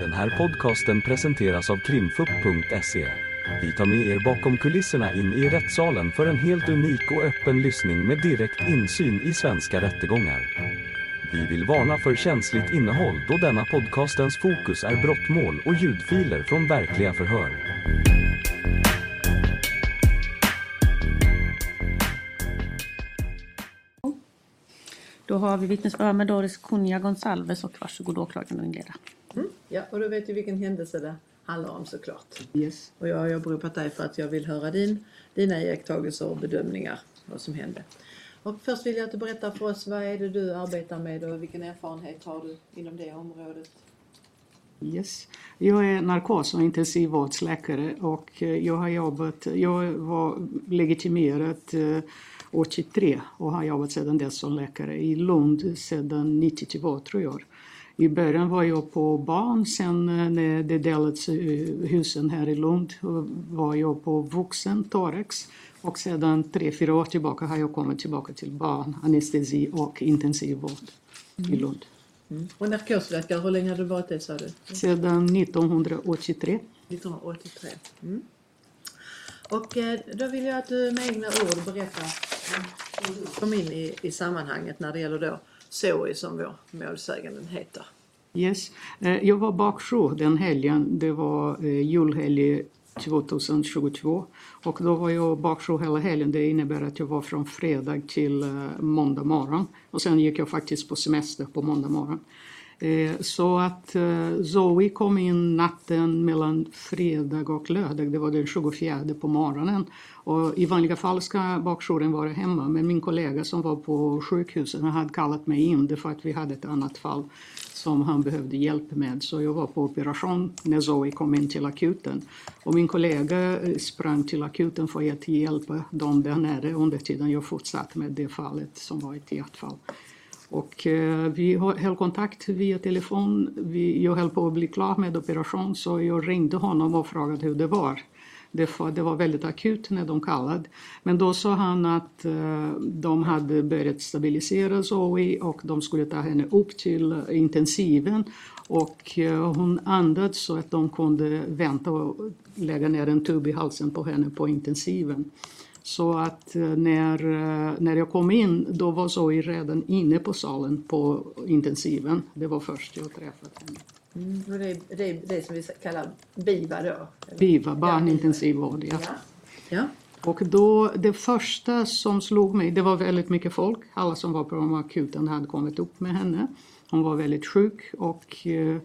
Den här podcasten presenteras av krimfupp.se. Vi tar med er bakom kulisserna in i rättssalen för en helt unik och öppen lyssning med direkt insyn i svenska rättegångar. Vi vill varna för känsligt innehåll då denna podcastens fokus är brottmål och ljudfiler från verkliga förhör. Då har vi vittnesförhör med Doris Cunha Gonsalves och varsågod åklagaren att inleda. Ja, och du vet ju vilken händelse det handlar om såklart. Yes. Och jag har åberopat dig för att jag vill höra din, dina iakttagelser och bedömningar vad som hände. Och först vill jag att du berättar för oss vad är det du arbetar med och vilken erfarenhet har du inom det området? Yes. Jag är narkos och intensivvårdsläkare och eh, jag har jobbat, jag var legitimerad eh, 83 och har jobbat sedan dess som läkare i Lund sedan 92 tror jag. I början var jag på barn, sen eh, när det delades eh, husen här i Lund var jag på vuxen thorax och sedan tre, fyra år tillbaka har jag kommit tillbaka till barn, anestesi och intensivvård i Lund. Mm. Och narkosläkare, hur länge har du varit det sa du? Sedan 1983. 1983. Mm. Och eh, då vill jag att du med egna ord berättar kom in i, i sammanhanget när det gäller då Zoe som vår målsägande heter. Yes. Eh, jag var bakjour den helgen. Det var eh, julhelg 2022. Och då var jag bakjour hela helgen. Det innebär att jag var från fredag till eh, måndag morgon. Och sen gick jag faktiskt på semester på måndag morgon. Eh, så att eh, Zoe kom in natten mellan fredag och lördag. Det var den 24 på morgonen. Och I vanliga fall ska bakjouren vara hemma. Men min kollega som var på sjukhuset hade kallat mig in. För att vi hade ett annat fall som han behövde hjälp med. Så jag var på operation när Zoe kom in till akuten. Och min kollega eh, sprang till akuten för att hjälpa dem där nere under tiden jag fortsatte med det fallet som var ett hjärtfall. Och eh, vi höll kontakt via telefon. Vi, jag höll på att bli klar med operation så jag ringde honom och frågade hur det var. Det var, det var väldigt akut när de kallade. Men då sa han att eh, de hade börjat stabilisera Zoe och de skulle ta henne upp till intensiven. Och eh, hon andades så att de kunde vänta och lägga ner en tub i halsen på henne på intensiven. Så att eh, när, eh, när jag kom in då var Zoe redan inne på salen på intensiven. Det var först jag träffade henne. Mm. Det, är- det det som vi kallar BIVA då? eller? BIVA, barnintensivvård. Ja. Ja. ja. Och då, det första som slog mig, det var väldigt mycket folk. Alla som var på akuten hade kommit upp med henne. Hon var väldigt sjuk och eh,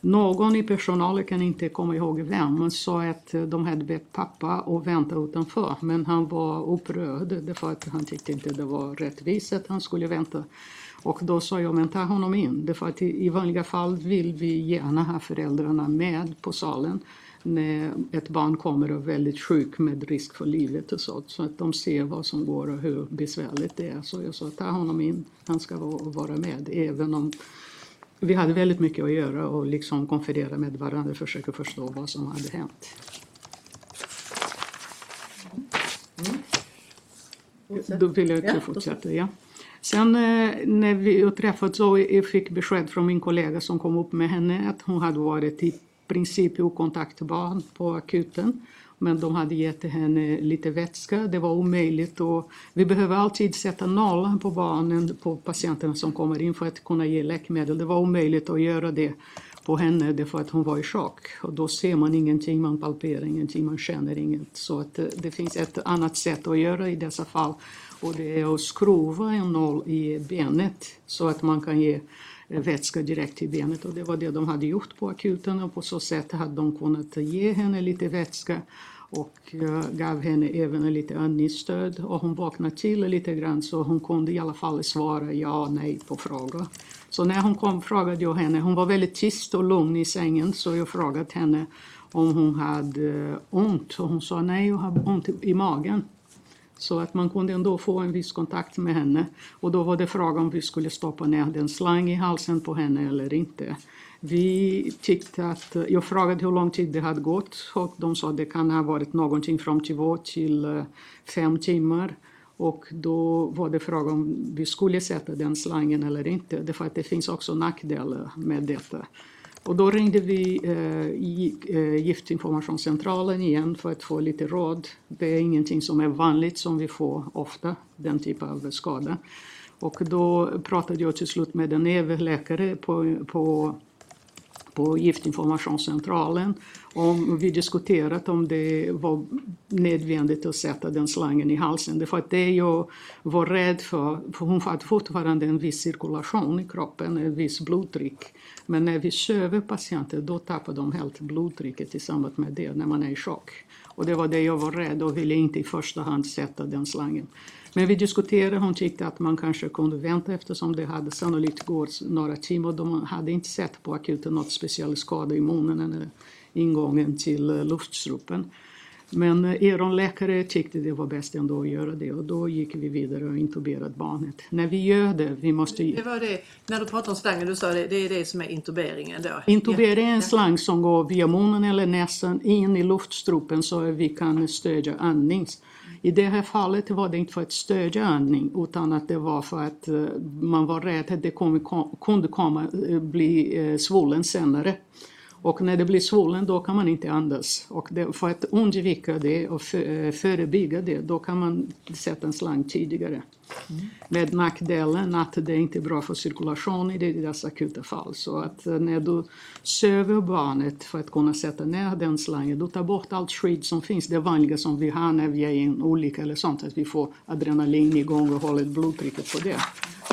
någon i personalen, kan inte komma ihåg vem, sa att eh, de hade bett pappa att vänta utanför. Men han var upprörd därför att han tyckte inte det var rättvist att han skulle vänta. Och då sa jag, men ta honom in. Därför att i, vanliga fall vill vi gärna ha föräldrarna med på salen när ett barn kommer och är väldigt sjuk med risk för livet och så. Så att de ser vad som går och hur besvärligt det är. Så jag sa, ta honom in, han ska vara med. Även om vi hade väldigt mycket att göra och liksom konferera med varandra och försöka förstå vad som hade hänt. Fortsätt. Då vill jag Ja, ja, fortsätta. Ja. Sen eh, när vi träffade Zoe jag fick besked från min kollega som kom upp med henne att hon hade varit i princip okontaktbar på akuten. Men de hade gett henne lite vätska. Det var omöjligt. Och vi behöver alltid sätta nollan på barnen, på patienterna som kommer in för att kunna ge läkemedel. Det var omöjligt att göra det på henne därför att hon var i chock. Och då ser man ingenting, man palperar ingenting, man känner inget. Så att eh, det, finns ett annat sätt att göra i dessa fall. Och det är att skruva en nål i benet så att man kan ge vätska direkt till benet. Och det var det de hade gjort på akuten och på så sätt hade de kunnat ge henne lite vätska och eh, gav henne även lite andningsstöd och hon vaknade till lite grann så hon kunde i alla fall svara ja och nej på frågor. Så när hon kom frågade jag henne, hon var väldigt tyst och lugn i sängen så jag frågade henne om hon hade ont och hon sa nej, jag har ont i magen. Så att man kunde ändå få en viss kontakt med henne. Och då var det frågan om vi skulle stoppa ner den slang i halsen på henne eller inte. Vi tyckte att, jag frågade hur lång tid det hade gått och de sa att det kan ha varit någonting från två till eh, fem timmar. Och då var det frågan om vi skulle sätta den slangen eller inte. Därför att det finns också nackdelar med detta. Och då ringde vi eh, eh, Giftinformationscentralen igen för att få lite råd. Det är ingenting som är vanligt som vi får ofta, den typen av skada. Och då pratade jag till slut med en överläkare på, på, på Giftinformationscentralen. Och vi diskuterat om det var nödvändigt att sätta den slangen i halsen. Det för att det jag var rädd för, för hon hade fortfarande en viss cirkulation i kroppen, en viss blodtryck. Men när vi söver patienter då tappar de helt blodtrycket i samband med det, när man är i chock. Och det var det jag var rädd och ville inte i första hand sätta den slangen. Men vi diskuterade, hon tyckte att man kanske kunde vänta eftersom det hade sannolikt gått några timmar. De hade inte sett på akuten något speciell skada i munnen eller ingången till eh, luftstrupen. Men er läkare tyckte det var bäst ändå att göra det och då gick vi vidare och intuberade barnet. När vi gör det, vi måste... Det var det, när du pratade om slangen, du sa det, det är det som är intuberingen då? Intubering är en slang som går via munnen eller näsan in i luftstrupen så att vi kan stödja andning. I det här fallet var det inte för att stödja andning utan att det var för att eh, man var rädd att det kunde komma eh, bli eh, svullen senare. Och när det blir svullen då kan man inte andas. Och det, för att undvika det och för, förebygga det då kan man sätta en slang tidigare. Mm. Med nackdelen att det inte är bra för cirkulationen i dessa akuta fall. Så att eh, när du söver barnet för att kunna sätta ner den slangen, du tar bort allt skydd som finns. Det vanliga som vi har när vi är i en olycka eller sånt, att vi får adrenalin igång och håller blodtrycket på det.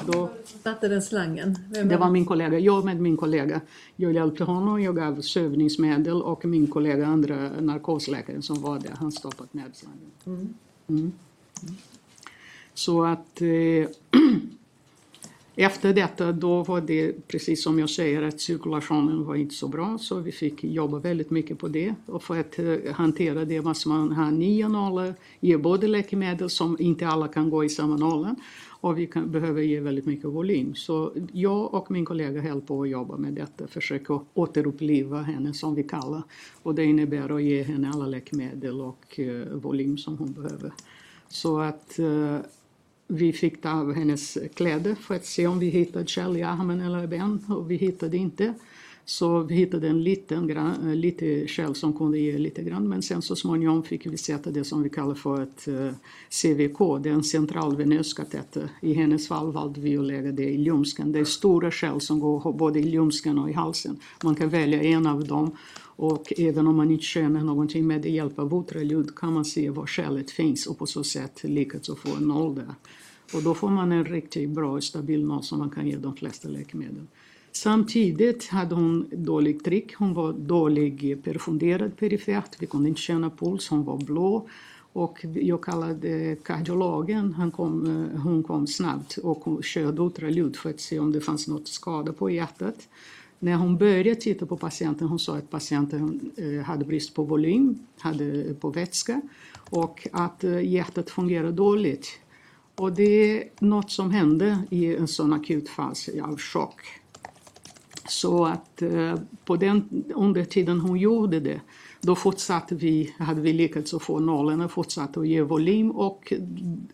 Då, satte den slangen? Det var min kollega, jag med min kollega. Jag hjälpte honom, jag gav sövningsmedel och min kollega, andra narkosläkaren som var där, han stoppade ner slangen. Mm. Mm. Så att eh, efter detta då var det precis som jag säger att cirkulationen var inte så bra så vi fick jobba väldigt mycket på det och för att eh, hantera det måste man ha nya nollor, ge både läkemedel som inte alla kan gå i samma nollen och vi kan, behöver ge väldigt mycket volym. Så jag och min kollega höll på att jobba med detta, försöka återuppliva henne som vi kallar. Och det innebär att ge henne alla läkemedel och eh, volym som hon behöver. Så att eh, vi fick ta av hennes kläder för att se om vi hittade kärl i armen eller ben och vi hittade inte. Så vi hittade en liten grann, eh, lite kärl som kunde ge lite grann men sen så småningom fick vi sätta det som vi kallar för ett eh, CVK, det är en centralvenös kateter. Eh, I hennes fall valde vi att lägga det i ljumsken. Det är stora kärl som går både i ljumsken och i halsen. Man kan välja en av dem och även om man inte känner någonting med hjälp av ultraljud kan man se var skälet finns och på så sätt lyckas få en noll där. Och då får man en riktigt bra och stabil noll som man kan ge de flesta läkemedel. Samtidigt hade hon dålig tryck, hon var dålig perfunderad perifert, vi kunde inte känna puls, hon var blå. Och jag kallade kardiologen, han kom, hon kom snabbt och körde ultraljud för att se om det fanns något skada på hjärtat. När hon började titta på patienten hon sa att patienten eh, hade brist på volym, hade eh, på vätska och att eh, hjärtat fungerar dåligt. Och det är något som hände i en sån akut fas av chock. Så att på den, under tiden hon gjorde det, då fortsatte vi, hade vi lyckats att få nålen att fortsätta att ge volym och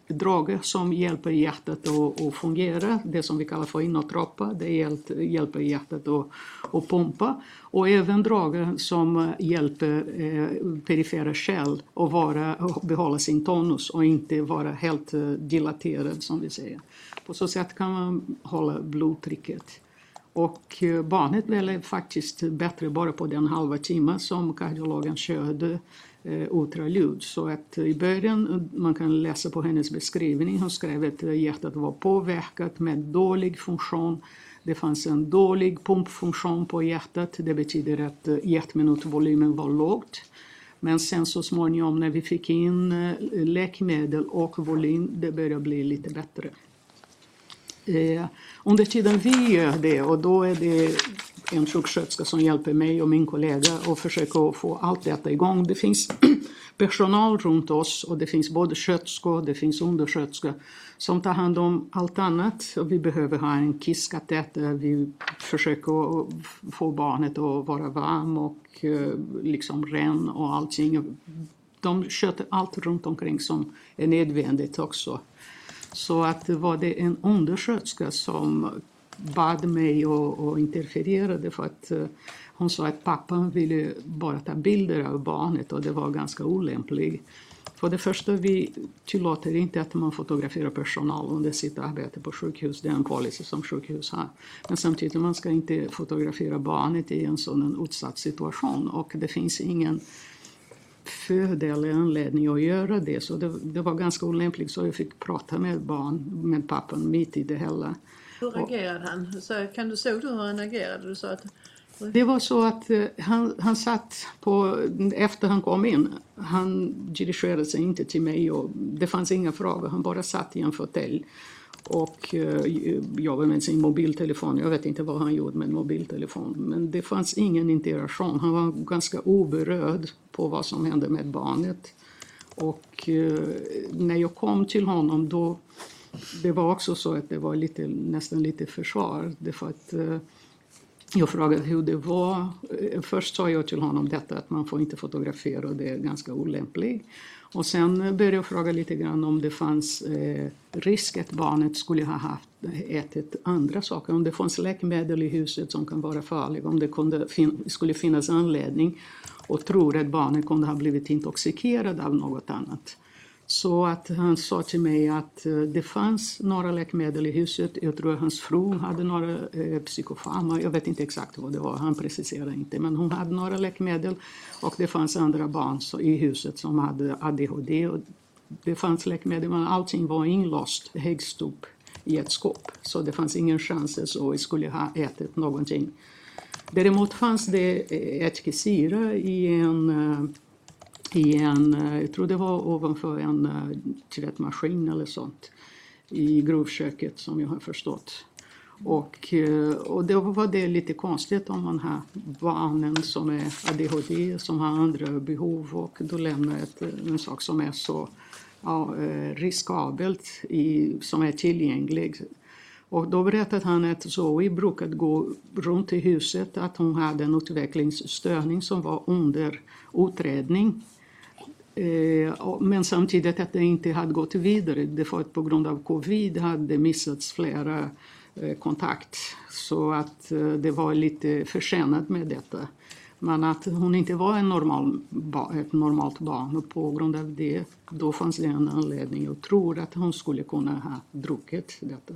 droger som hjälper hjärtat att, att fungera, det som vi kallar för inotropa, det hjälper hjärtat att, att pumpa. Och även droger som hjälper eh, perifera kärl att vara, behålla sin tonus och inte vara helt eh, dilaterad som vi säger. På så sätt kan man hålla blodtrycket. Och eh, barnet blev faktiskt bättre bara på den halva timme som kardiologen körde eh, ultraljud. Så att i början, eh, man kan läsa på hennes beskrivning, hon skrev att hjärtat var påverkat med dålig funktion. Det fanns en dålig pumpfunktion på hjärtat, det betyder att hjärtminutvolymen var lågt. Men sen så småningom när vi fick in läkemedel och volym, det började bli lite bättre. Eh, under tiden vi gör det, och då är det en sjuksköterska som hjälper mig och min kollega och försöker få allt detta igång. Det finns personal runt oss och det finns både sköterskor, det finns undersköterskor som tar hand om allt annat. Och vi behöver ha en kisskateter, vi försöker få barnet att vara varm och eh, liksom ren och allting. De sköter allt runt omkring som är nödvändigt också. Så att var det en undersköterska som bad mig att och interferera för att eh, hon sa att pappan ville bara ta bilder av barnet och det var ganska olämpligt. För det första, vi tillåter inte att man fotograferar personal under sitt arbete på sjukhus. Det är en policy som sjukhus har. Men samtidigt, man ska inte fotografera barnet i en sådan utsatt situation och det finns ingen fördel eller anledning att göra det. Så det, det var ganska olämpligt så jag fick prata med barn, med pappan mitt i det hela. Hur agerade han? Så, kan du såg du hur han agerade? Du sa att Det var så att eh, han, han satt på, efter han kom in, han dirigerade sig inte till mig och det fanns inga frågor, han bara satt i en fåtölj och eh, jobbade med sin mobiltelefon. Jag vet inte vad han gjorde med mobiltelefon, men det fanns ingen interaktion. Han var ganska oberörd på vad som hände med barnet. Och eh, när jag kom till honom då, det var också så att det var lite, nästan lite försvar. Därför att eh, jag frågade hur det var. Först sa jag till honom detta att man får inte fotografera och det är ganska olämpligt. Och sen började jag fråga lite grann om det fanns eh, risk att barnet skulle ha haft, ätit andra saker. Om det fanns läkemedel i huset som kan vara farliga. Om det kunde fin- skulle finnas anledning och tror att barnet kunde ha blivit intoxikerad av något annat. Så att han sa till mig att eh, det fanns några läkemedel i huset. Jag tror att hans fru hade några eh, psykofarma. Jag vet inte exakt vad det var, han preciserade inte. Men hon hade några läkemedel och det fanns andra barn så, i huset som hade ADHD. Och det fanns läkemedel men allting var inlåst högst upp i ett skåp. Så det fanns ingen chans att vi skulle ha ätit någonting. Däremot fanns det eh, ätikesyra i en eh, i en, eh, jag tror det var ovanför en eh, tvättmaskin eller sånt i grovköket som jag har förstått. Och, eh, och då var det lite konstigt om man har barnen som är ADHD, som har andra behov och då lämnar ett, en sak som är så ja, riskabelt i, som är tillgänglig. Och då berättade han att Zoe brukade gå runt i huset, att hon hade en utvecklingsstörning som var under utredning. Eh, men samtidigt att det inte hade gått vidare. Det var att på grund av covid hade missats flera eh, kontakt. Så att eh, det var lite försenat med detta. Men att hon inte var en normal, ett normalt barn och på grund av det då fanns det en anledning att tro att hon skulle kunna ha druckit detta.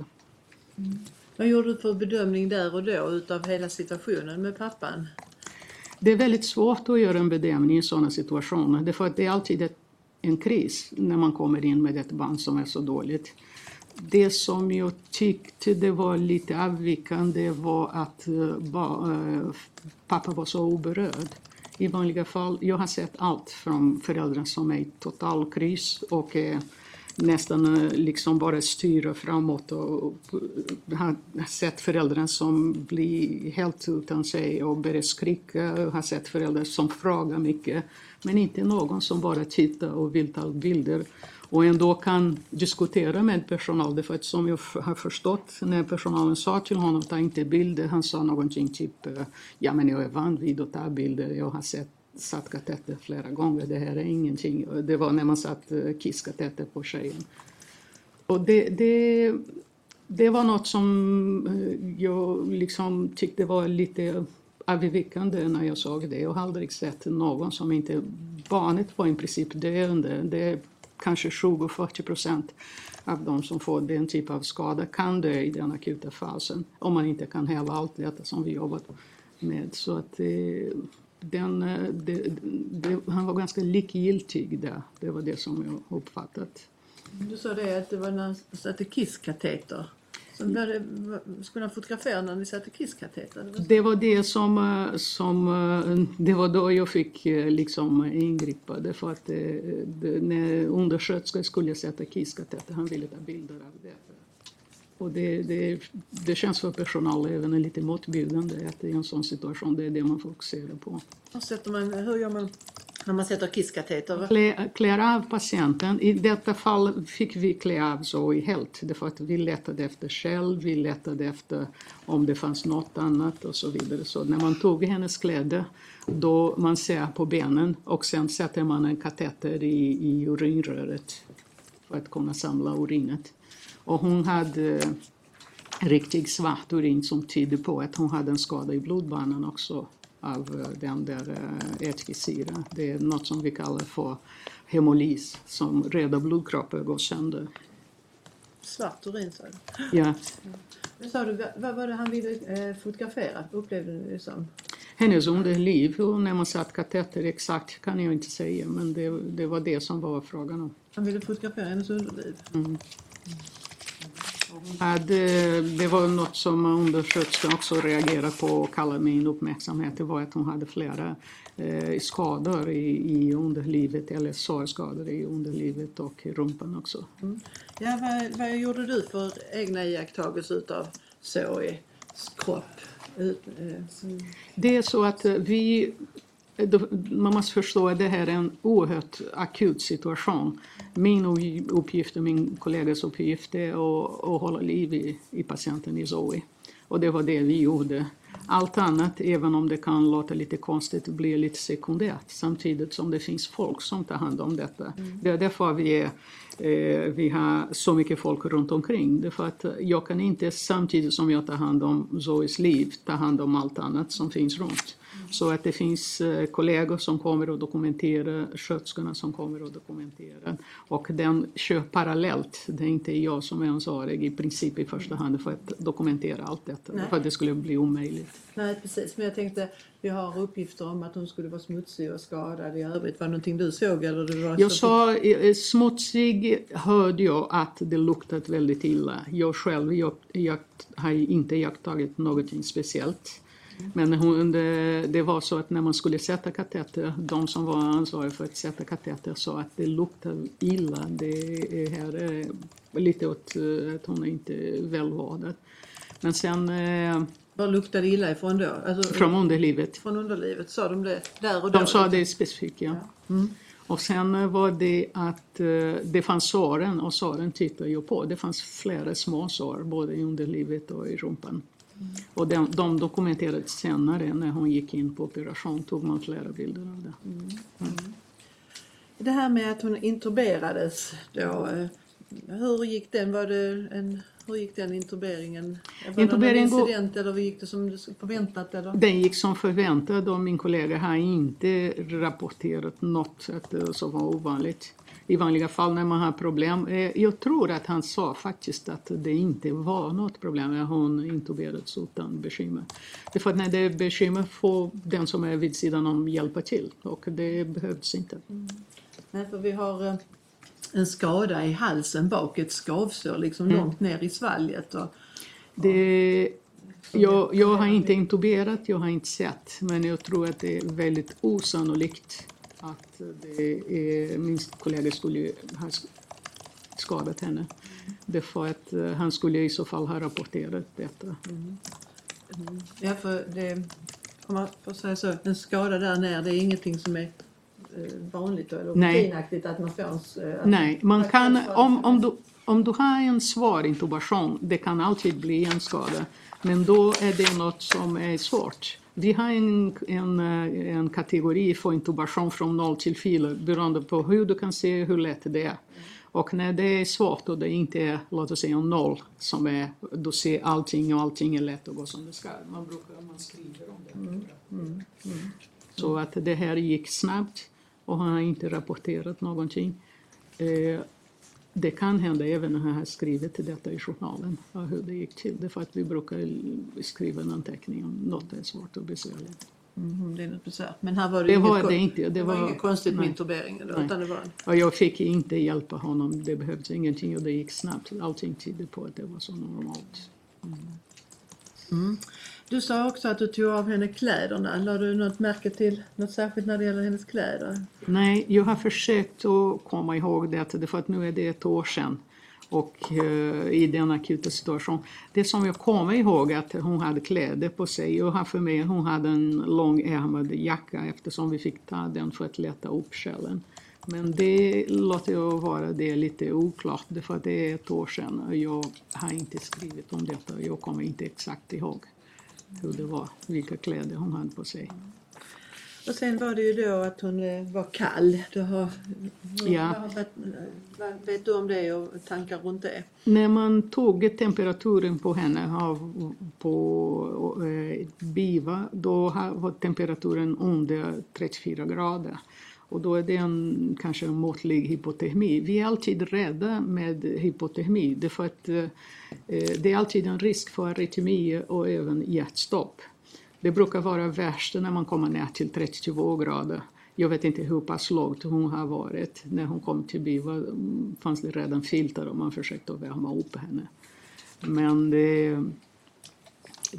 Mm. Vad gjorde du för bedömning där och då utav hela situationen med pappan? Det är väldigt svårt att göra en bedömning i sådana situationer. Därför att det är alltid ett, en kris när man kommer in med ett barn som är så dåligt. Det som jag tyckte det var lite avvikande var att eh, ba, äh, pappa var så oberörd. I vanliga fall, jag har sett allt från föräldrar som är i total kris och är nästan eh, liksom bara styra framåt och har sett föräldrar som blir helt utan sig och börjar skrika. Jag har sett föräldrar som frågar mycket men inte någon som bara tittar och vill ta bilder och ändå kan diskutera med personal. För att som jag har förstått när personalen sa till honom ta inte bilder, han sa någonting typ eh, ja men jag är van vid att ta bilder, jag har sett satt kateter flera gånger, det här är ingenting. Det var när man satt eh, kisskateter på tjejen. Och det, det, det var något som eh, jag liksom tyckte var lite avvikande när jag såg det. Jag har aldrig sett någon som inte... Barnet var i princip döende. Det är kanske 20-40 procent av de som får den typ av skada kan dö i den akuta fasen. Om man inte kan häva allt detta som vi jobbat med. Så att Eh, den, eh, det, det, han var ganska likgiltig där. Det var det som jag uppfattat. Du sa det att det var när han satte kisskateter. Så blev det, skulle han fotografera när ni satte kisskateter? Det var- Det som, eh, som eh, det var då jag fick liksom ingripa. Därför att det, när undersköterskan skulle sätta kisskateter, han ville ta bilder av det. Och det, det, det känns för personal även lite motbjudande att i en sån situation, det är det man fokuserar på. Hur, sätter man, hur gör man när man sätter kisskateter? Klä, klär av patienten. I detta fall fick vi klä av Zoe helt. Därför att vi letade efter själv, vi letade efter om det fanns något annat och så vidare. Så när man tog hennes kläder, då man ser på benen och sen sätter man en kateter i, i urinröret för att kunna samla urinet. Och hon hade riktig svart urin som tyder på att hon hade en skada i blodbanan också av eh, den där uh, ätikesyra. Det är något som vi kallar för hemolys som röda blodkroppar går sönder. Svart urin sa du. Ja. Men sa du, vad var det han ville eh, fotografera? Upplevde du det som? Hennes underliv, hur när man satt kateter exakt kan jag inte säga men det, det var det som var frågan om. Han ville fotografera hennes underliv? Mm. Ja, det, det var något som undersköterskan också reagerade på och kallade min uppmärksamhet. Det var att hon hade flera eh, skador i, i underlivet, eller sårskador i underlivet och i rumpan också. Mm. Ja, vad, vad gjorde du för egna iakttagelser utav Zoes kropp? Eh, som... Det är så att vi man måste förstå att det här är en oerhört akut situation. Min uppgift och min kollegas uppgift är att, att hålla liv i, i patienten i Zoe. Och det var det vi gjorde. Allt annat, även om det kan låta lite konstigt, blir lite sekundärt samtidigt som det finns folk som tar hand om detta. Mm. Det är därför vi, är, eh, vi har så mycket folk runt omkring. Det för att jag kan inte samtidigt som jag tar hand om Zoes liv ta hand om allt annat som finns runt. Så att det finns eh, kollegor som kommer och dokumenterar, sköterskorna som kommer och dokumenterar. Och den kör parallellt. Det är inte jag som är ansvarig i princip i första hand för att dokumentera allt detta. Nej. För att det skulle bli omöjligt. Nej precis, men jag tänkte vi har uppgifter om att hon skulle vara smutsig och skadad i övrigt. Var det någonting du såg? Eller det var jag sa eh, smutsig hörde jag att det luktat väldigt illa. Jag själv jag, jag har inte iakttagit någonting speciellt. Men hon, det, det, var så att när man skulle sätta kateter, de som var ansvariga för att sätta kateter sa att det luktar illa. Det är här är lite åt eh, att hon är inte är välvårdad. Men sen... Eh, Var luktade illa ifrån då? Alltså, från underlivet. Från underlivet, sa de det där och då? De sa det specifikt, ja. ja. Mm. Och sen var det att eh, det fanns såren och såren tittade jag på. Det fanns flera små sår både i underlivet och i rumpan. Och de, de dokumenterades senare när hon gick in på operation tog man flera bilder av det. Mm. Mm. Det här med att hon intuberades då, eh, hur gick den? Var det en, hur gick den intuberingen? Var Intubering det en incident eller gick det som förväntat? Eller? Den gick som förväntat och min kollega har inte rapporterat något att som var ovanligt i vanliga fall när man har problem. Eh, jag tror att han sa faktiskt att det inte var något problem när hon intuberades utan bekymmer. Det är för att när det är bekymmer får den som är vid sidan om hjälpa till och det behövs inte. Mm. Nej, för vi har eh, en skada i halsen bak, ett skavsår liksom mm. långt ner i svalget. Och, det, jag, jag har inte intuberat, jag har inte sett, men jag tror att det är väldigt osannolikt att det är, min kollega skulle ha skadat henne. Därför att eh, han skulle i så fall ha rapporterat detta. Mm. Mm. Ja, för det, om man får säga så, en skada där nere, det är ingenting som är eh, vanligt eller rutinaktigt att man får en... Eh, Nej, man kan, om, om, du, om du har en svår intubation, det kan alltid bli en skada. Men då är det något som är svårt. Vi har en, en, eh, en kategori för intubation från 0 till 4 beroende på hur du kan se hur lätt det är. Och när det är svårt och det inte är, låt oss säga, noll som är, du ser allting och allting är lätt att gå som det ska. Man brukar, man skriver om det. Mm. Mm. Mm. Så att det här gick snabbt och han har inte rapporterat någonting. Eh, det kan hända även när jag har skrivit detta i journalen, hur det gick till. Det för att vi brukar skriva en anteckning om något är svårt och besvärligt. Mm, det är något besvär. Men här var det, det, var det inte. Det, det var, var inget konstigt med intuberingen då, utan det var och jag fick inte hjälpa honom, det behövdes ingenting och det gick snabbt. Allting tydde på att det var så normalt. Mm. Mm. Du sa också att du tog av henne kläderna. Lade du något märke till något särskilt när det gäller hennes kläder? Nej, jag har försökt att komma ihåg det, för att nu är det ett år sedan och uh, i den akuta situationen. Det som jag kommer ihåg är att hon hade kläder på sig. Jag har för mig hon hade en långärmad jacka eftersom vi fick ta den för att lätta upp källen. Men det låter jag vara det är lite oklart för att det är ett år sedan och jag har inte skrivit om detta. och Jag kommer inte exakt ihåg hur det var, vilka kläder hon hade på sig. Och sen var det ju då att hon eh, var kall. Du har, Ja. vad, vet du om det och tankar runt det? När man tog temperaturen på henne på eh, BIVA, då var temperaturen under 34 grader. Och då är det en, kanske en måttlig hypotermi. Vi är alltid rädda med hypotermi, därför att eh, det är alltid en risk för arytmi och även hjärtstopp. Det brukar vara värst när man kommer ner till 32 grader. Jag vet inte hur pass lågt hon har varit. När hon kom till byn fanns det redan filter och man försökte värma upp henne. Men det,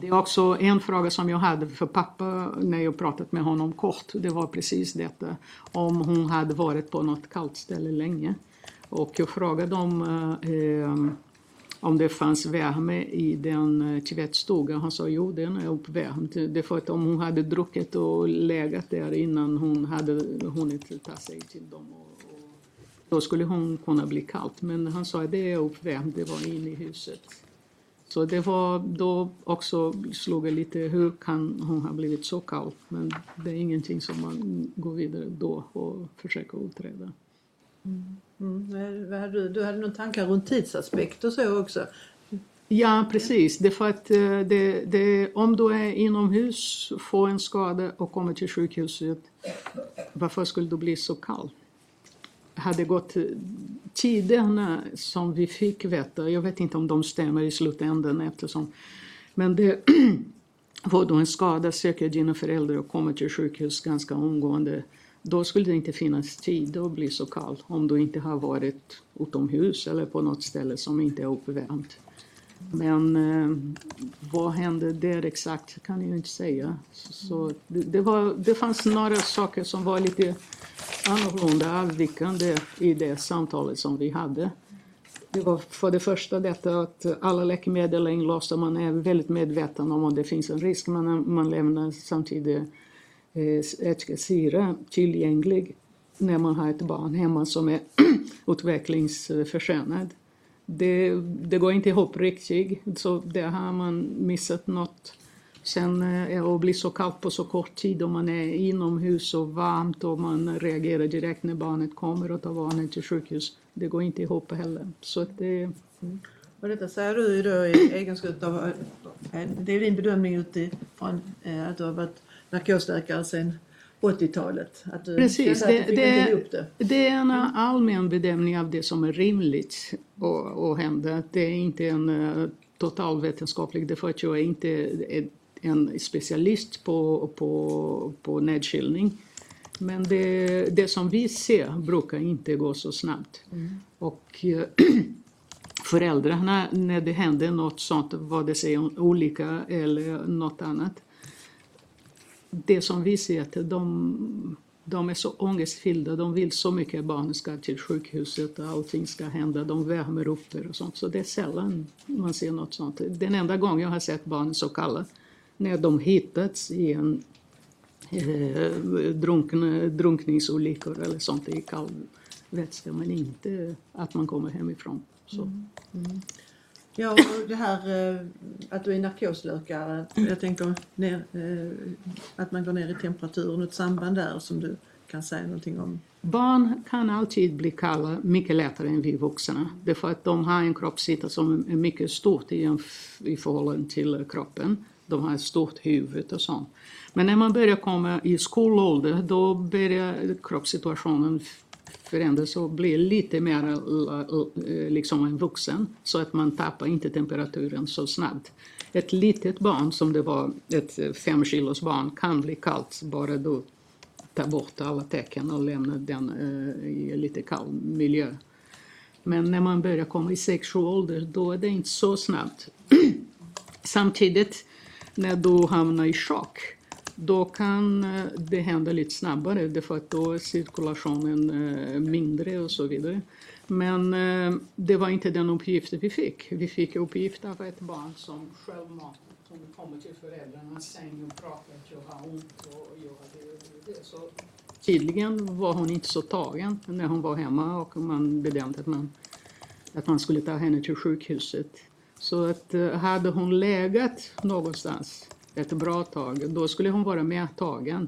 det är också en fråga som jag hade för pappa när jag pratat med honom kort. Det var precis detta. Om hon hade varit på något kallt ställe länge. Och jag frågade om, eh, ehm, om det fanns värme i den eh, tvättstugan. Han sa jo, den är uppvärmd. Det är för att om hon hade druckit och legat där innan hon hade hunnit ta sig till dem. Och, och, då skulle hon kunna bli kallt. Men han sa att det är uppvärmd, det var inne i huset. Så det var då också slog jag lite, hur kan hon ha blivit så kall? Men det är ingenting som man går vidare då och försöker utreda. Mm. hade du? du hade några tankar runt tidsaspekt och så också? Ja, precis. Det är för att eh, det, det, om du är inomhus, får en skada och kommer till sjukhuset, varför skulle du bli så kall? Hade gått tiderna som vi fick veta, jag vet inte om de stämmer i slutändan eftersom, men det var då en skada, söker dina föräldrar och kommer till sjukhus ganska omgående, då skulle det inte finnas tid att bli så kall om du inte har varit utomhus eller på något ställe som inte är uppvärmt. Men eh, vad hände där exakt kan jag inte säga. Så det, det, var, det fanns några saker som var lite annorlunda, avvikande i det samtalet som vi hade. Det var för det första detta att alla läkemedel är inlåsta, man är väldigt medveten om att det finns en risk, men man lämnar samtidigt eh, tillgänglig när man har ett barn hemma som är utvecklingsförsenad. Det, det går inte ihop riktigt, så där har man missat något. Sen eh, att bli så kallt på så kort tid om man är inomhus och varmt och man reagerar direkt när barnet kommer och tar barnet till sjukhus. Det går inte ihop heller. Så att det, Och detta säger du då i egenskap av, eh, det är din bedömning utifrån eh, att du har varit narkosläkare sedan 80-talet. Att du Precis, att du det, det, det. det är en allmän bedömning av det som är rimligt att, hända. Det är inte en totalvetenskaplig, därför att jag är inte en specialist på, på, på nedkylning. Men det, det som vi ser brukar inte gå så snabbt. Och eh, föräldrarna, när det händer något sånt, vad det säger olika eller något annat, det som vi ser att de, de är så ångestfyllda, de vill så mycket att barnen ska till sjukhuset och allting ska hända, de värmer upp det och sånt. Så det är sällan man ser något sånt. Den enda gången jag har sett barnen så kalla, när de hittats i en eh, drunkna, drunkningsolyckor eller sånt i kall vätska, men inte att man kommer hemifrån. Så. Ja, och det här eh, att du är narkosläkare. Jag tänker ner, eh, att man går ner i temperatur, något samband där som du kan säga någonting om. Barn kan alltid bli kalla mycket lättare än vi vuxna. Det är för att de har en kroppsyta som är mycket stort i, i förhållande till kroppen. De har ett stort huvud och sånt. Men när man börjar komma i skolålder då börjar kroppssituationen förändras och blir lite mer eh, eh, liksom en vuxen. Så att man tappar inte temperaturen så snabbt. Ett litet barn, som det var ett eh, fem kilos barn, kan bli kallt bara du tar bort alla tecken och lämnar den i i lite kall miljö. Men när man börjar komma i sex ålder då är det inte så snabbt. Samtidigt, när du hamnar i chock, då kan eh, det hända lite snabbare därför att då är cirkulationen eh, mindre och så vidare. Men eh, det var inte den uppgiften vi fick. Vi fick uppgift av ett barn som självmant som kommer till föräldrarnas säng och pratar att jag har ont och jag har det och det. Så tydligen var hon inte så tagen när hon var hemma och man bedömde att man, att man skulle ta henne till sjukhuset. Så att eh, hade hon legat någonstans ett bra tag, då skulle hon vara med tagen.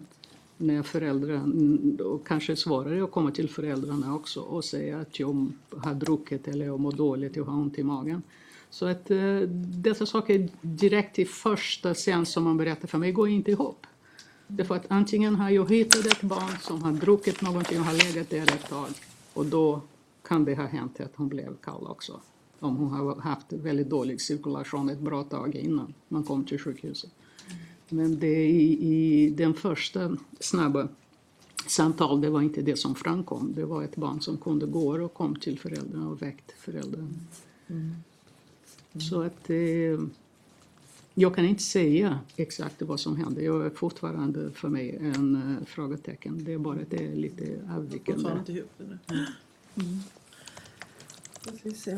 när föräldrarna, och kanske svårare att komma till föräldrarna också och säga att jag har druckit eller jag mår dåligt, jag har ont i magen. Så att eh, dessa saker direkt i första scen som man berättar för mig går inte ihop. Därför att antingen har jag hittat ett barn som har druckit någonting och har legat där ett tag och då kan det ha hänt att hon blev kall också. Om hon har haft väldigt dålig cirkulation ett bra tag innan man kom till sjukhuset. Men det i, i den första snabba samtal, det var inte det som framkom. Det var ett barn som kunde gå och kom till föräldrarna och väckte föräldrarna. Så att eh, jag kan inte säga exakt vad som hände. Jag är fortfarande för mig en uh, frågetecken. Det är bara att det är lite avvikande. Fortfarande inte ihop det nu. Mm. Då ska vi se.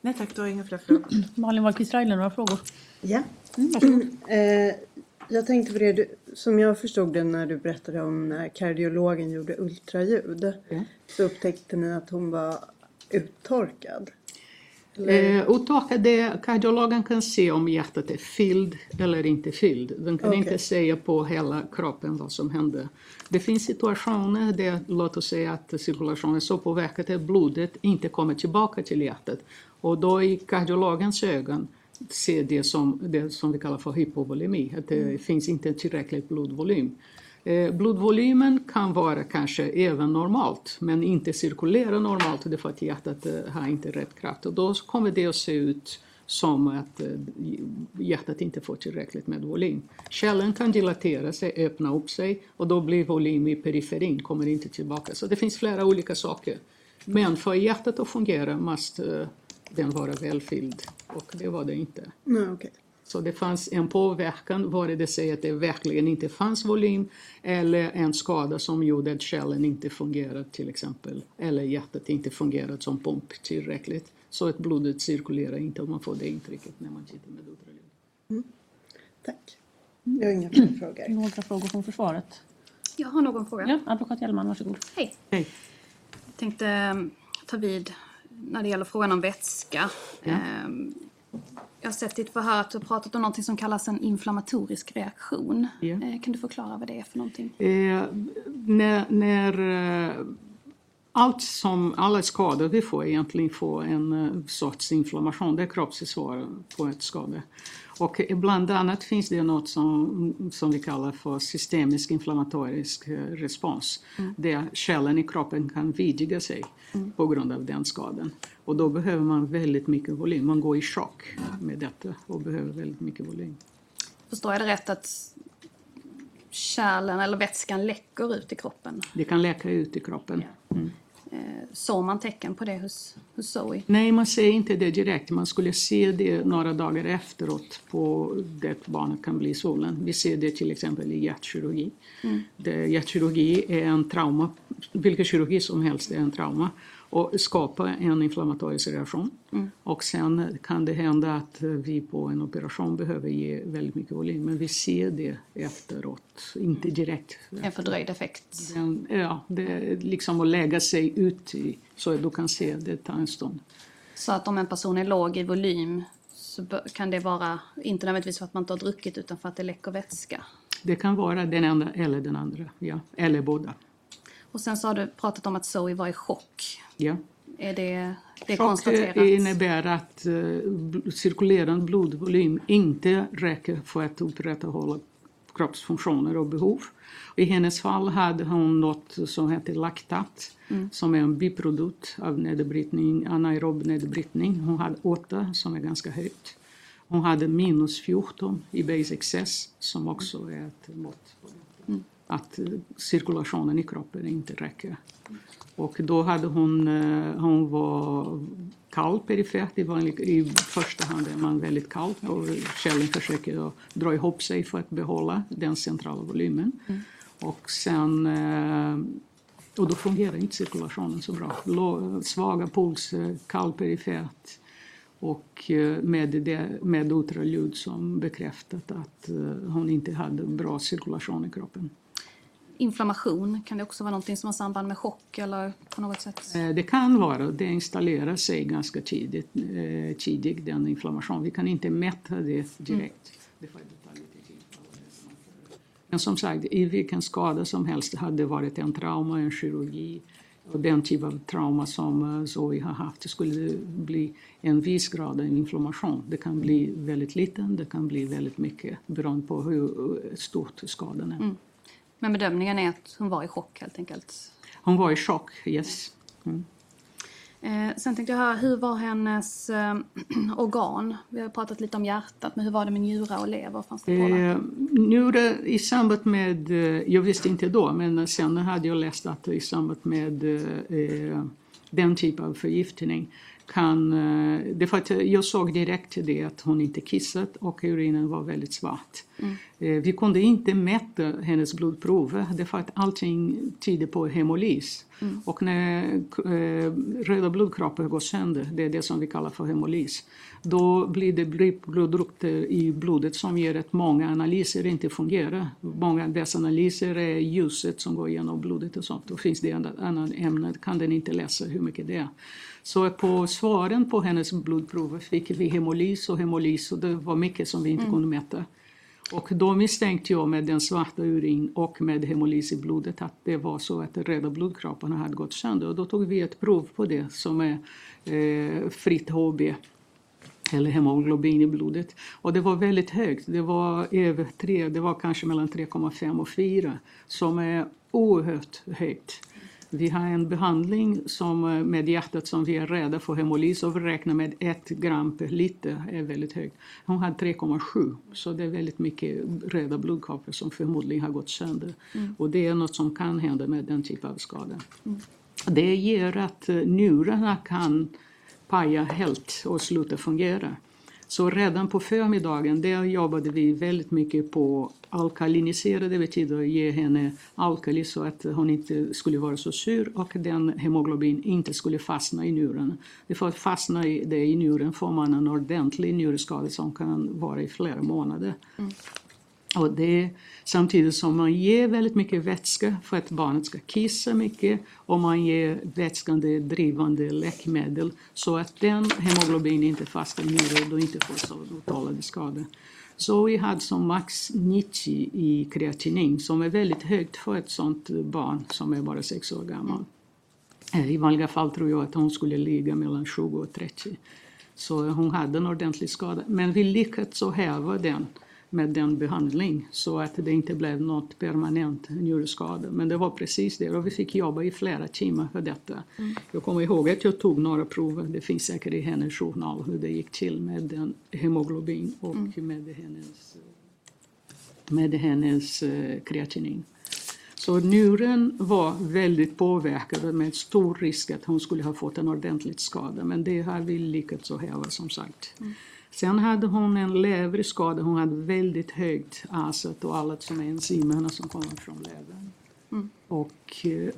Nej tack, du har inga fler frågor. Malin Wahlqvist Reile, några frågor? Ja. Mm, varsågod. Eh, jag tänkte på det, du, som jag förstod det när du berättade om när kardiologen gjorde ultraljud. Ja. Så upptäckte ni att hon var uttorkad. Eh, uttorkad, det, kardiologen kan se om hjärtat är fylld eller inte fylld. Den kan Okej. inte säga på hela kroppen vad som händer. Det finns situationer där, låt oss säga att cirkulationen är så påverkad att blodet inte kommer tillbaka till hjärtat. Och då i kardiologens ögon ser det som det som vi kallar för hypovolemi, att det finns inte tillräckligt blodvolym. Eh, blodvolymen kan vara kanske även normalt, men inte cirkulera normalt därför att hjärtat eh, har inte rätt kraft. Och då kommer det att se ut som att eh, hjärtat inte får tillräckligt med volym. Källen kan dilatera sig, öppna upp sig och då blir volym i periferin, kommer inte tillbaka. Så det finns flera olika saker. Men för hjärtat att fungera måste den vara välfylld och det var det inte. Nej, okej. Så det fanns en påverkan, vare det sig att det verkligen inte fanns volym eller en skada som gjorde att kärlen inte fungerade till exempel. Eller hjärtat inte fungerade som pump tillräckligt. Så att blodet cirkulerar inte om man får det intrycket när man tittar med ultraljud. Tack. Jag har inga fler frågor. Några frågor från försvaret? Jag har någon fråga. Ja, advokat Hjelman, varsågod. Hej. Hej. Jag tänkte eh, ta vid när det gäller frågan om vätska. Ja. Ehm, Jag har sett i ett förhör att du har pratat om något som kallas en inflammatorisk reaktion. Ja. Eh, Kan du förklara vad det är för någonting? Eh, när, när eh, allt som, alla skador vi får egentligen får en eh, sorts inflammation, det är kroppsförsvar på ett skada. Och bland annat finns det något som, som vi kallar för systemisk inflammatorisk eh, respons. Där kärlen i kroppen kan vidga sig på grund av den skadan. Och då behöver man väldigt mycket volym. Man går i chock med detta och behöver väldigt mycket volym. Förstår jag det rätt att kärlen eller vätskan läcker ut i kroppen? Det kan läcka ut i kroppen. Eh, Såg man tecken på det hos, hos Zoe? Nej, man ser inte det direkt. Man skulle se det några dagar efteråt på det barnet kan bli svullen. Vi ser det till exempel i hjärtkirurgi. Det, hjärtkirurgi är en trauma, vilken kirurgi som helst är en trauma och skapar en inflammatorisk reaktion. Och sen kan det hända att vi på en operation behöver ge väldigt mycket volym, men vi ser det efteråt, inte direkt. En fördröjd effekt? Den, ja, det är liksom att lägga sig ut i, så att du kan se det tar en stund. Så att om en person är låg i volym så kan det vara, inte nödvändigtvis för att man inte har druckit utan för att det läcker vätska. Det kan vara den ena eller den andra, ja. eller båda. Och sen så har du pratat om att Zoe var i chock. Ja. Är det, det Chock konstaterat? innebär att eh, cirkulerande blodvolym inte räcker för att upprätthålla kroppsfunktioner och behov. I hennes fall hade hon något som heter laktat som är en biprodukt av nedbrytning, anaerob nedbrytning. Hon hade 8 som är ganska högt. Hon hade minus 14 i base excess som också är ett mått detta. Att cirkulationen i kroppen inte räcker. Och då hade hon, eh, hon var kall perifert. I, vanlig, I första hand är man väldigt kall och källen försöker dra ihop sig för att behålla den centrala volymen. Och sen eh, och då fungerar inte cirkulationen så bra. Svaga pulser, kall perifert och eh, med, det, med ultraljud som bekräftat att hon inte hade bra cirkulation i kroppen. Inflammation? Kan det också vara någonting som har samband med chock eller på något sätt? Eh, Det kan vara, det installerar sig ganska tidigt, eh, tidigt den inflammation. Vi kan inte mäta det direkt. Ta lite tid. Men som sagt, i vilken skada som helst, hade det varit en trauma, en kirurgi och den typ av trauma som eh, Zoe har haft, skulle det bli en viss grad av inflammation. Det kan bli väldigt liten, det kan bli väldigt mycket beroende på hur stort skadan är. Men bedömningen är att hon var i chock helt enkelt. Hon var i chock, yes. Mm. Eh, sen tänkte jag höra, hur var hennes eh, organ? Vi har pratat lite om hjärtat, men hur var det med njurar och lever? Fanns det? Eh, nu det, I samband med, eh, jag visste inte då, men sen hade jag läst att i samband med eh, den typ av förgiftning kan, eh, det för att jag såg direkt det att hon inte kissat och urinen var väldigt svart. Eh, vi kunde inte mäta hennes blodprover, det är för att allting tyder på hemolys. Och när eh, röda blodkroppar går sönder, det är det som vi kallar för hemolys, då blir det blodprodukter i blodet som gör att många analyser inte fungerar. Många av dessa analyser är ljuset som går genom blodet och sånt. Då finns det annat ämne, kan den inte läsa hur mycket det är. Så på svaren på hennes blodprover fick vi hemolys och hemolys och det var mycket som vi inte kunde mäta. Och då misstänkte jag med den svarta urin och med hemolys i blodet att det var så att de röda blodkropparna hade gått sönder. Och då tog vi ett prov på det som är eh, fritt HB eller hemoglobin i blodet. Och det var väldigt högt, det var över 3, det var kanske mellan 3,5 och 4 som är oerhört högt. Vi har en behandling som, eh, med hjärtat som vi är rädda för hemolys och vi räknar med 1 gram per liter är väldigt högt. Hon hade 3,7 så det är väldigt mycket röda blodkroppar som förmodligen har gått sönder. Och det är något som kan hända med den typen av skada. Det gör att eh, njurarna kan paja helt och sluta fungera. Så redan på förmiddagen där jobbade vi väldigt mycket på alkalinisera, det betyder att ge henne alkali så att hon inte skulle vara så sur och den hemoglobin inte skulle fastna i njuren. För att fastna i det i njuren får man en ordentlig njurskada som kan vara i flera månader. Mm. Och det samtidigt som man ger väldigt mycket vätska för att barnet ska kissa mycket och man ger vätskande drivande läkemedel så att den hemoglobin inte fastnar i njuren och inte får så uttalade skador. Så vi hade som max 90 i kreatinin som är väldigt högt för ett sådant barn som är bara 6 år gammal. I vanliga fall tror jag att hon skulle ligga mellan 20 och 30. Så hon hade en ordentlig skada. Men vi lyckades häva den med den behandling så att det inte blev något permanent njurskada. Men det var precis det och vi fick jobba i flera timmar för detta. Jag kommer ihåg att jag tog några prover, det finns säkert i hennes journal hur det gick till med den hemoglobin och med hennes, med hennes eh, kreatinin. Så njuren var väldigt påverkad med stor risk att hon skulle ha fått en ordentlig skada men det har vi lyckats att häva som sagt. Sen hade hon en leverskada, hon hade väldigt högt acet och allt som är enzymerna som kommer från levern. Och eh,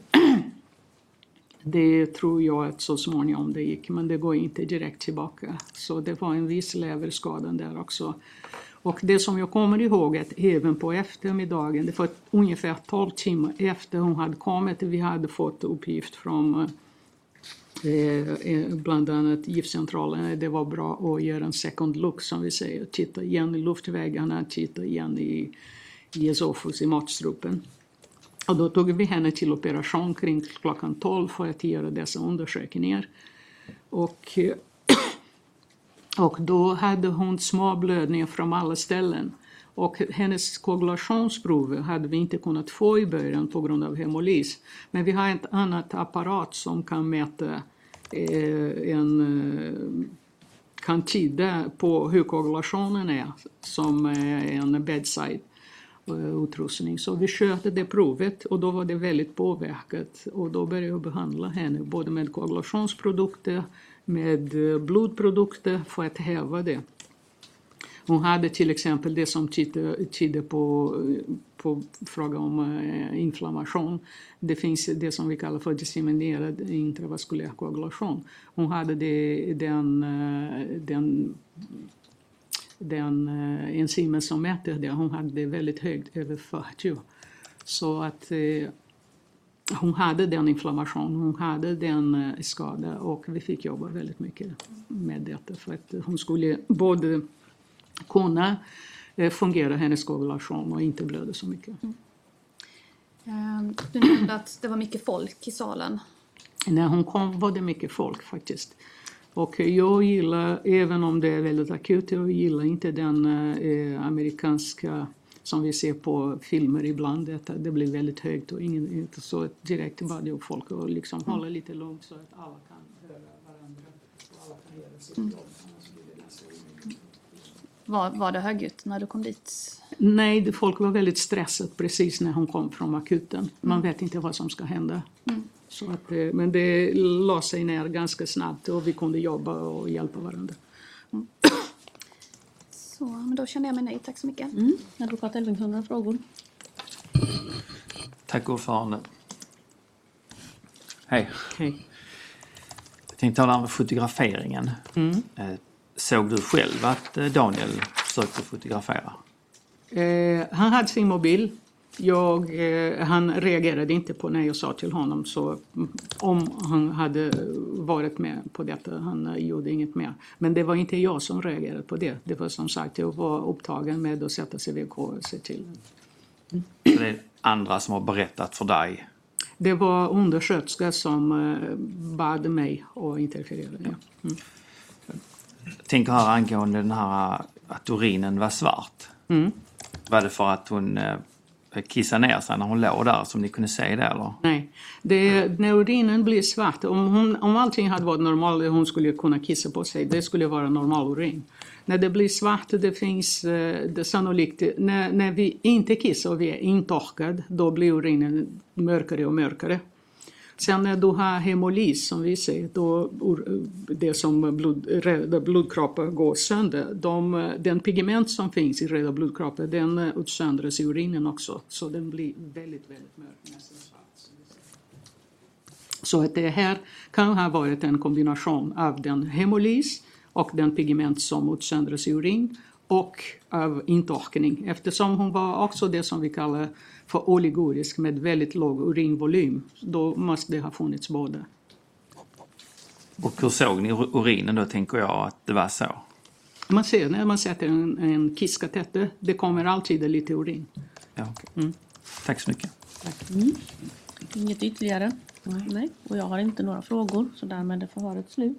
det tror jag att så småningom det gick, men det går inte direkt tillbaka. Så det var en viss leverskada där också. Och det som jag kommer ihåg att även på eftermiddagen, det var ungefär 12 timmar efter hon hade kommit, vi hade fått uppgift från eh, Eh, eh, bland annat giftcentralen, eh, det var bra att göra en second look som vi säger, titta igen i luftvägarna, titta igen i, i esofus, i matstrupen. Och då tog vi henne till operation kring klockan 12 för att göra dessa undersökningar. Och, och då hade hon små blödningar från alla ställen. Och hennes koagulationsprov hade vi inte kunnat få i början på grund av hemolys. Men vi har ett annat apparat som kan mäta eh, en eh, kan tyda på hur koagulationen är som är en bedside-utrustning. Eh, Så vi körde det provet och då var det väldigt påverkat och då började jag behandla henne både med koagulationsprodukter, med blodprodukter för att häva det. Hon hade till exempel det som tyder på, på fråga om eh, inflammation. Det finns det som vi kallar för disseminerad intravaskulär koagulation. Hon hade det, den, eh, den, den eh, enzymen som mäter det, hon hade det väldigt högt, över 40. Så att eh, hon hade den inflammation, hon hade den eh, skada och vi fick jobba väldigt mycket med detta för att hon skulle både kunna eh, fungera hennes koagulation och inte blöda så mycket. Eh, Du nämnde att det var mycket folk i salen. När hon kom var det mycket folk faktiskt. Och jag gillar, även om det är väldigt akut, jag gillar inte den eh, amerikanska som vi ser på filmer ibland, att det blir väldigt högt och ingen, inte så direkt bad jag folk att liksom hålla lite lugnt så att alla kan höra varandra och alla kan göra sitt jobb. Annars blir det ganska omöjligt. Var, var det högljutt när du kom dit? Nej, folk var väldigt stressade precis när hon kom från akuten. Man vet inte vad som ska hända. Så att, eh, men det la sig ner ganska snabbt och vi kunde jobba och hjälpa varandra. Så, men då känner jag mig nöjd. Tack så mycket. Mm. Advokat Elvingsson, några frågor? Tack ordförande. Hej. Okej. Jag tänkte tala om fotograferingen. Eh, Såg du själv att eh, Daniel försökte fotografera? Eh, han hade sin mobil. Jag, eh, han reagerade inte på när jag sa till honom så mm, om han hade varit med på detta. Han eh, gjorde inget mer. Men det var inte jag som reagerade på det. Det var som sagt, jag var upptagen med att sätta sig vid K och se till. Så det är andra som har berättat för dig. Det var undersköterska som eh, bad mig att interferera. Ja. Mm. Tänker här angående den här eh, att urinen var svart. Var det för att hon eh, kissade ner sig när hon låg där som ni kunde se det eller? Nej, det, när urinen blir svart, om, hon, om allting hade varit normalt, hon skulle kunna kissa på sig, det skulle vara normal urin. När det blir svart, det finns eh, det sannolikt, när, när vi inte kissar och vi är intorkade, då blir urinen mörkare och mörkare. Sen när du har hemolys som vi säger, då det som blod, röda blodkroppar går sönder, de, den pigment som finns i röda blodkroppar, den utsöndras i urinen också. Så den blir väldigt, väldigt mörk, nästan svart. Så att det här kan ha varit en kombination av den hemolys och den pigment som utsöndras i urin och av intorkning eftersom hon var också det som vi kallar för oligurisk med väldigt låg urinvolym. Då måste det ha funnits båda. Och hur såg ni ur- urinen då tänker jag att det var så? Man ser när man sätter en, en kisskatette, det kommer alltid lite urin. Ja, okej. Tack så mycket. Inget ytterligare? Nej. Och jag har inte några frågor, så därmed är förhöret slut.